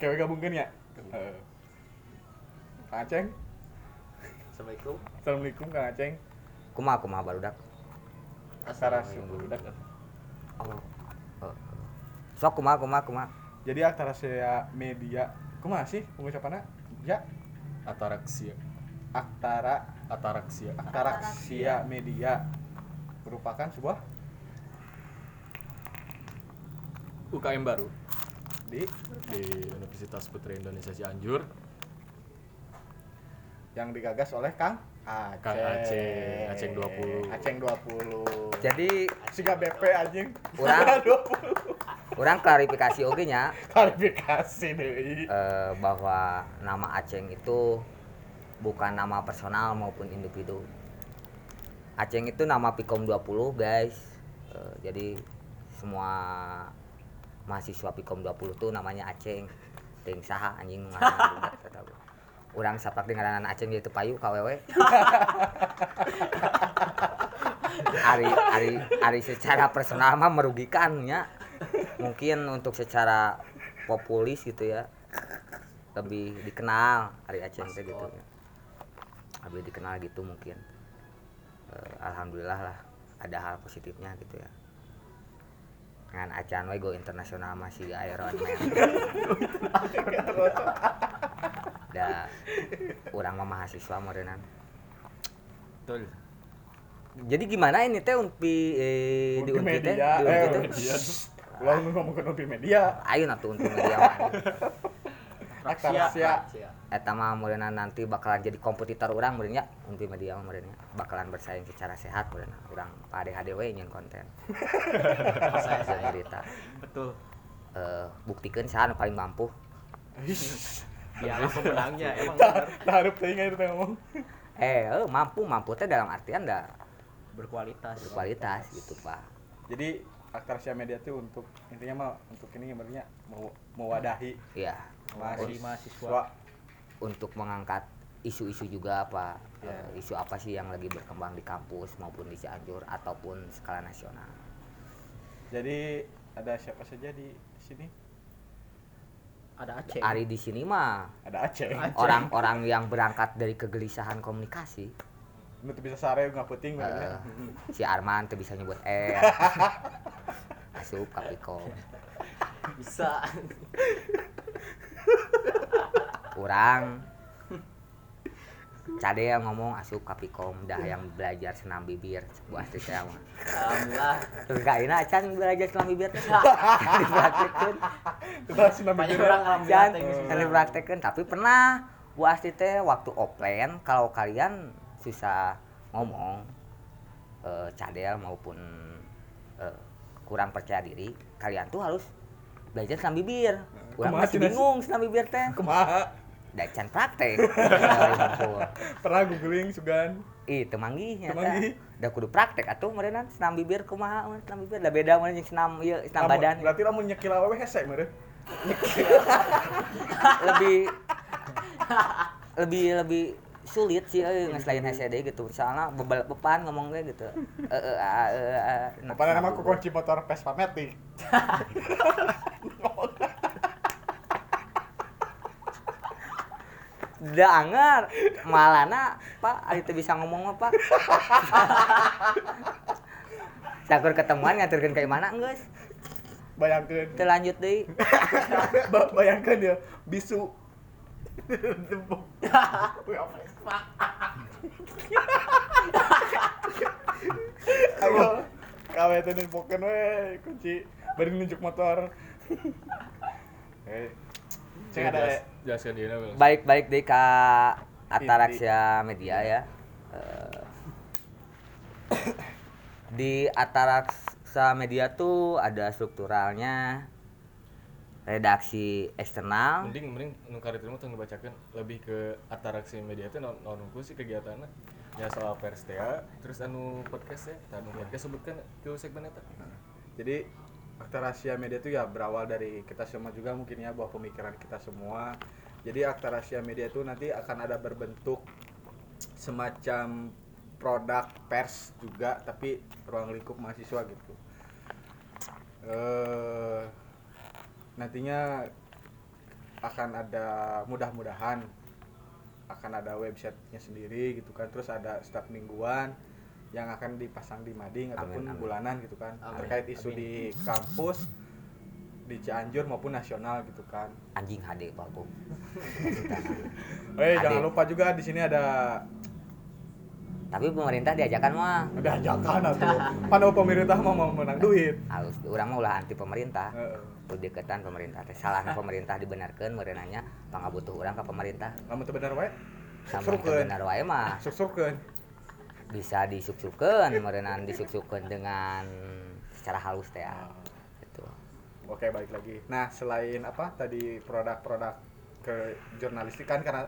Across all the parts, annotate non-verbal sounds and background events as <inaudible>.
kewe gabungkan ya Eh. Kang Aceng Assalamualaikum. Assalamualaikum Kang Aceng kumaha kumaha barudak Aksara budak oh. oh. sok kumaha kumaha kumaha jadi Aktarasia Media kumaha sih pengucapannya ya Ataraksia. Aktara Ataraksia. Aktarasia Media merupakan sebuah UKM baru di di Universitas Putri Indonesia Cianjur. yang digagas oleh Kang Aceng. Kang Aceng, Aceng 20. Aceng 20. jadi Siga BP anjing. Urang. 20. orang klarifikasi oge nya Klarifikasi deui. eh, bahwa nama Aceng itu bukan nama personal maupun individu. Aceng itu nama Pikom 20, guys. Eh, jadi semua mahasiswa Pikom 20 tuh namanya Aceng. Ting saha anjing ngaranna budak eta gua. Urang sapak dengan Aceng itu payu KWW. <laughs> Ari ari ari secara personal mah merugikan ya. Mungkin untuk secara populis gitu ya lebih dikenal Ari Aceh teh gitu ya. Lebih dikenal gitu mungkin. Eh, Alhamdulillah lah ada hal positifnya gitu ya. Dengan acan we go internasional masih Iron Man. <laughs> da urang mah mahasiswa modernan. Betul. Jadi gimana ini teh unpi eh, di unpi teh? media, Di eh, unpi teh? media. Ulah ngomong ke Unpi Media. Ayo atuh unpi media <laughs> mah. Aktarasia. Eta mah meureunna nanti bakalan jadi kompetitor urang meureun nya unpi media mah meureun nya. Bakalan bersaing secara sehat meureun urang PADHD we nyeun konten. Saya saya. berita. Betul. Eh buktikeun saha nu paling mampu. Biar pemenangnya <laughs> emang benar Tarup teh ingat itu ngomong. Eh, eh mampu mampu teh dalam artian da berkualitas. berkualitas gitu, Pak. Jadi Aktarasia Media itu untuk intinya mah untuk ini sebenarnya mau mewadahi Iya, Masih mahasiswa. mahasiswa untuk mengangkat isu-isu juga apa Iya. eh, isu apa sih yang lagi berkembang di kampus maupun di Cianjur ataupun skala nasional. Jadi ada siapa saja di sini? Ada Aceh. Ari di sini mah Ada Aceh. Orang-orang yang berangkat dari kegelisahan komunikasi Nu bisa sare nggak penting Eh, benernya. si Arman tuh bisa nyebut <laughs> R asup kapikom Bisa. kurang. Cade yang ngomong asup kapikom dah yang belajar senam bibir. Buat itu saya mah. Alhamdulillah. terus gak enak can belajar senam bibir. <laughs> Teh dipraktekeun senam Banyak bibir. orang alhamdulillah teh dipraktekeun tapi pernah. Bu Asti teh waktu offline kalau kalian susah ngomong eh, cadel maupun eh, kurang percaya diri kalian tuh harus belajar senam bibir kurang Kumaha masih bingung senam bibir teh <laughs> Kumaha? da can praktek. <laughs> Pernah googling sugan. ih temanggih Teu nyata manggih. da kudu praktek atuh meureunna senam bibir kumaha senam bibir da beda mun senam ieu senam Lamun- badan Berarti lamun nyekil awewe hese meureun. <laughs> lebih lebih lebih sulit sih euy nges lain HCD gitu. Soalnya bebal bepan ngomong kayak gitu. Eh eh ah, eh eh nah, Apa nama ku kunci motor Vespa Matic? <laughs> da anger malana pak ari teu bisa ngomong mah pak Sakur <laughs> ketemuan ngaturkeun ka mana geus Bayangkeun. teu lanjut deui <laughs> Ba- Bayangkeun ya bisu. Vespa. Ayo. Kawe teh nempokeun we kunci bari nunjuk motor. Eh. Cek ada Jelas- Jelaskan dia Wil. baik-baik deui ka Ataraxia Media ya Eh, <coughs> di Ataraxia Media tuh ada strukturalnya redaksi eksternal Mending mending nu karya tong dibacakeun lebih ke ataraksi media naon naon unggul sih kegiatannya. Ya soal pers teh ya. terus anu podcast ya, anu podcast sebutkan ke segmen eta. Jadi Akta Rahasia Media itu ya berawal dari kita semua juga mungkin ya bahwa pemikiran kita semua. Jadi Akta Rahasia Media itu nanti akan ada berbentuk semacam produk pers juga tapi ruang lingkup mahasiswa gitu. Eh nantinya akan ada mudah-mudahan akan ada websitenya sendiri gitu kan terus ada setiap mingguan yang akan dipasang di mading ataupun amin. bulanan gitu kan Amin, terkait isu amin. di kampus di Cianjur maupun nasional gitu kan anjing HD Pak. <laughs> Eh jangan lupa juga di sini ada Tapi pemerintah diajakan mah ada ajakan atau panau pemerintah mau mau menang duit. harus orang mah ulah anti pemerintah. Heeh. Tuh deketan pemerintah teh salahna pemerintah dibenarkeun meureunanya pangabutuh urang ka pemerintah. Lamun teu bener wae. Sama benar wae mah Suksukkeun. bisa disuksukeun meureunana disuksukeun dengan secara halus teh ya. Gitu. Oke, balik lagi. Nah, selain apa tadi produk-produk ke jurnalistik kan karena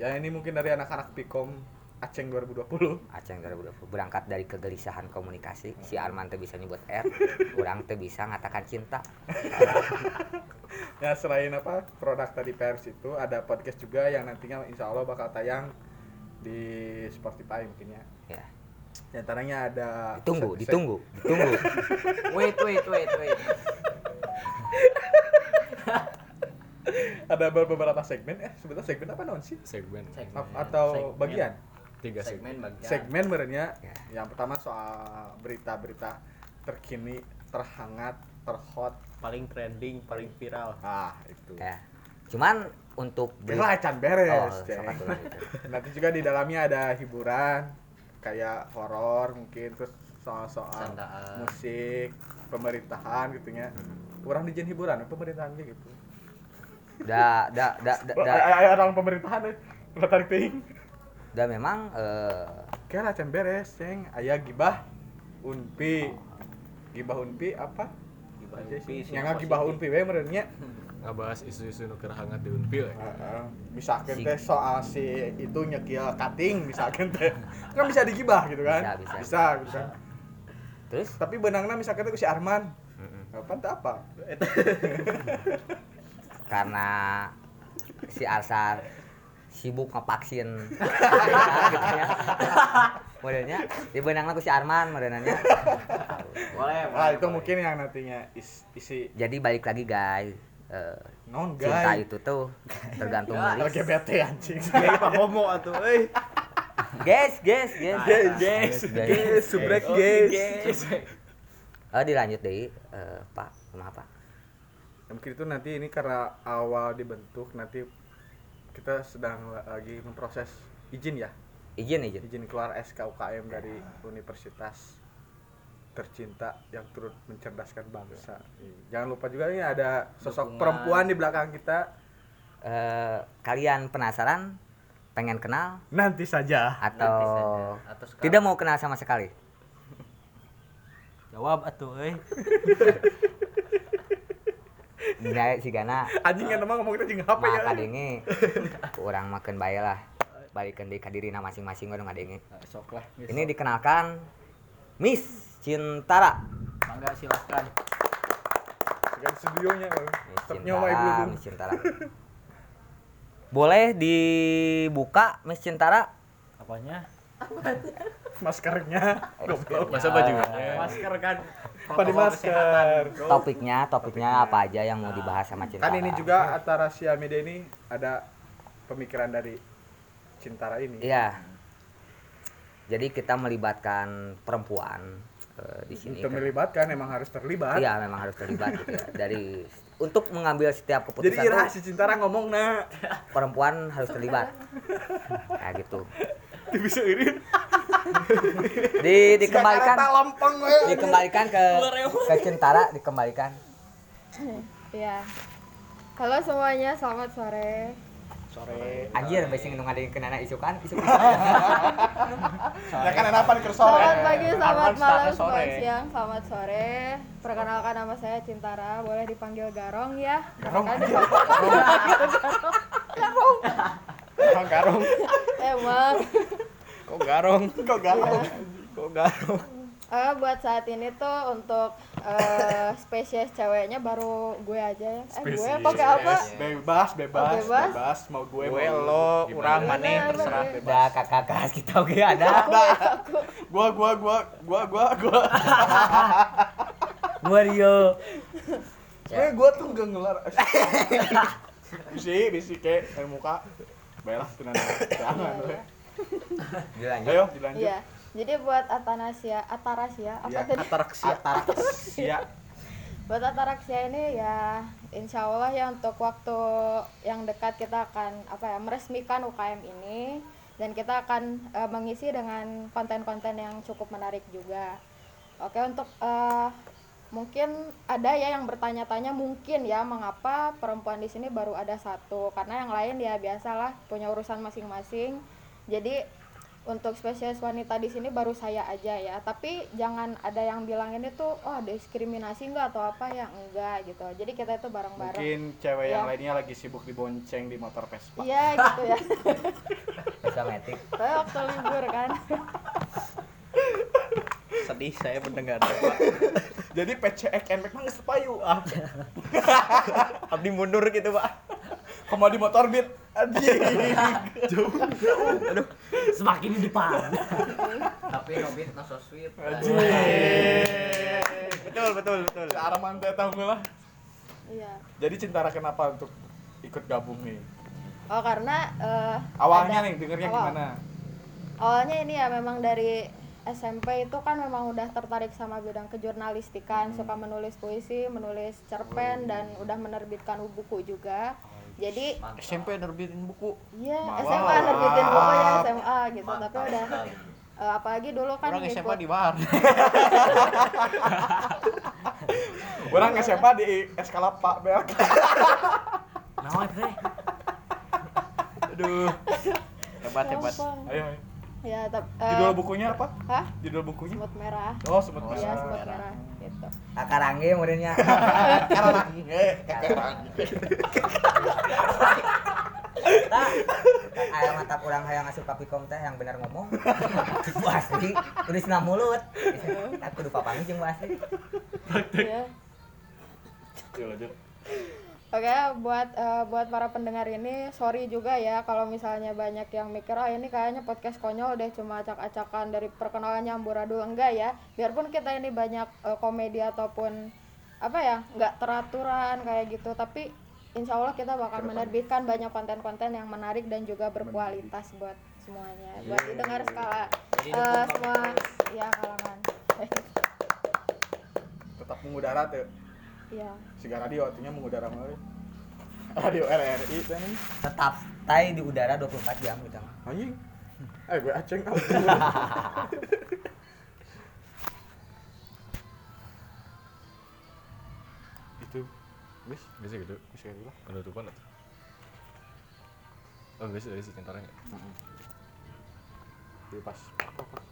ya ini mungkin dari anak-anak Pikom Aceng 2020. Aceng 2020 berangkat dari kegelisahan komunikasi si Arman teh bisa nyebut R <laughs> orang teh bisa ngatakan cinta <laughs> Ya, selain apa produk tadi pers itu ada podcast juga yang nantinya insya Allah bakal tayang di Spotify mungkin ya. ya Di antaranya ada ditunggu se- se- ditunggu ditunggu <laughs> Wait, wait, wait, wait. ada beberapa segmen eh sebetulnya segmen apa non sih segmen Segmen. Atau Segmen. bagian tiga segmen Segmen bagian. segmen merenya Ya. yang pertama soal berita-berita terkini terhangat terhot. Paling trending, paling viral. ah itu. Ya. Cuman untuk Belah can oh beres gitu. <laughs> nanti juga di dalamnya ada hiburan kayak horor mungkin terus soal-soal musik pemerintahan gitu ya. Kurang dijen hiburan pemerintahan gitu. Da da da da, Oh, da, orang pemerintahan deh nggak tarik ting da memang eh, kayak can beres ceng. Ayah gibah unpi. Gibah unpi apa? Gibah Unpi, yang gibah unpi we merenya ngebahas isu-isu nuker hangat di Unpil ya. Heeh. misalkan Si- teh soal si itu nyekil cutting misalkan teh. <laughs> Kan bisa digibah gitu kan? Bisa, bisa. gitu kan terus? Tapi benangna misalkan teh ku si Arman. Mm-mm. apa teh apa? Karena si Arsar sibuk ngevaksin. Gitu ya modelnya di benangna ku si Arman modelnya. Boleh, ah boleh, itu boleh. mungkin yang nantinya is, isi. Jadi balik lagi guys. Eh, non cinta guys. itu tuh tergantung Ya, dari LGBT anjing. Gay Pak Homo atuh. Euy. guys guys guys. Guys, guys guys, subrek guys. guys. oh dilanjut deh eh, pak kenapa Ya, mungkin itu nanti ini karena awal dibentuk nanti kita sedang la- lagi memproses izin ya? Izin izin. Izin keluar SKUKM dari universitas tercinta yang turut mencerdaskan bangsa. Jangan lupa juga ini ada sosok Dukungan. perempuan di belakang kita. Eh, kalian penasaran? Pengen kenal? Nanti saja. Atau Nanti saja. Atau sekarang. tidak mau kenal sama sekali? Jawab atuh euy. <laughs> Nggak si Gana anjing kan emang ngomong kita jeung HP ya? maka dengi kurang makan bayi lah. Balikan di kadirina masing-masing orang ngadenge Nah, Sok lah. ini dikenalkan Miss Cintara. Mangga silahkan. Segan studionya Miss ibu Cintara belum Miss Cintara. Boleh dibuka Miss Cintara? Apanya? maskernya. Goblok. Masa bajunya. Masker kan. Apa di protokol masker topiknya topiknya apa aja yang mau dibahas sama Cintara kan ini juga antara Sia Media ini ada pemikiran dari Cintara ini. Iya. Jadi kita melibatkan perempuan eh, di sini untuk melibatkan emang harus terlibat. Iya, memang harus terlibat gitu ya. Dari untuk mengambil setiap jadi keputusan ira tuh, si Cintara ngomong nah perempuan harus terlibat. Nah, gitu. bisa irin <laughs> Di dikembalikan dikembalikan ke ke Cintara dikembalikan. Iya. Halo semuanya, selamat sore. sore Anjir, besi ngendung ada yang kena isu kan, isu ya kan apa nih sore Selamat pagi, selamat malam, selamat siang, selamat sore. Perkenalkan nama saya Cintara, boleh dipanggil Garong ya. Garong, anjir. Emang garong Emang. Kok garong? <laughs> kok garong Kok garong? Eh, buat saat ini tuh untuk eh, spesies ceweknya baru gue aja ya. Eh, gue pakai apa? bebas bebas Oh, bebas? bebas mau gue Gue mau lo, gimana. urang maneh Bener, terserah. bener. Udah kakak-kakak kita oke ada. gua gua gua gua gua gua <laughs> Gua Rio. sebenarnya gua tuh nggak ngelar <laughs> bisi bisi ke yang muka baiklah tenan jangan we. Dilanjut. ayo dilanjut Iya. Jadi buat Atanasia, Atarasia apa Iya, tadi? Ataraksia. Ataraksia <laughs> Buat Ataraksia ini ya insya Allah ya untuk waktu yang dekat kita akan apa ya meresmikan UKM ini dan kita akan eh, mengisi dengan konten-konten yang cukup menarik juga. Oke untuk eh, mungkin ada ya yang bertanya-tanya mungkin ya mengapa perempuan di sini baru ada satu karena yang lain ya biasalah punya urusan masing-masing. Jadi untuk spesies wanita di sini baru saya aja ya. Tapi jangan ada yang bilang ini tuh oh diskriminasi enggak atau apa ya enggak gitu. Jadi kita itu bareng-bareng. Mungkin cewek yang Iya. lainnya lagi sibuk dibonceng di motor Vespa. Iya gitu ya. <laughs> Bisa metik. tapi waktu libur kan. Sedih saya mendengarnya, Pak. <laughs> jadi PCX NMAX mah geus payu. Ah. <laughs> Abdi mundur gitu, Pak. koma di motor beat anjing Semakin di depan. Tapi Nobit no so sweet. anjing Betul, betul, betul. searah mantai tahu nggak lah iya jadi Cintara kenapa untuk ikut gabung nih oh karena eh, awalnya ada- nih dengernya awal. gimana awalnya ini ya memang dari SMP itu kan memang udah tertarik sama bidang kejurnalistikan, suka menulis puisi, menulis cerpen dan udah menerbitkan buku juga. Jadi SMP nerbitin buku. Iya, Mantap. SMA nerbitin buku ya SMA gitu, tapi udah eh, apalagi dulu kan Orang SMA ngikut- di bar. <laughs> orang SMA di Eskala Pak Belk Nah, teh. Aduh. Hebat, hebat. Ayo ayo. Ya, tapi judul bukunya apa Hah? judul bukunya Semut merah. oh semut Oh, Iya, merah semut merah gitu. Kakak Rangge muridnya. <laughs> Nah, aya mata kurang hayang asup kapikom teh yang bener ngomong. Itu asli, tulisna mulut. Aku kudu papangi jeung Bu asli. Iya. Yuk, lanjut Oke, buat eh, buat para pendengar ini sorry juga ya kalau misalnya banyak yang mikir ah ini kayaknya podcast konyol deh cuma acak-acakan dari perkenalannya amburadul enggak ya. Biarpun kita ini banyak eh, komedi ataupun apa ya nggak teraturan kayak gitu tapi insya Allah kita bakal menerbitkan banyak konten-konten yang menarik dan juga berkualitas buat semuanya. Buat didengar skala eh, semua ya kalangan. Tetap mengudara tuh ya siga radio artinya mengudara mah euy. radio RRI teh nih Tetap stay di udara 24 jam gitu. anjing eh gue aceng <laughs> itu Guys, guys gitu. bisa gitu lah Penutupan atau? Oh, guys, dari si cintaranya. Jadi pas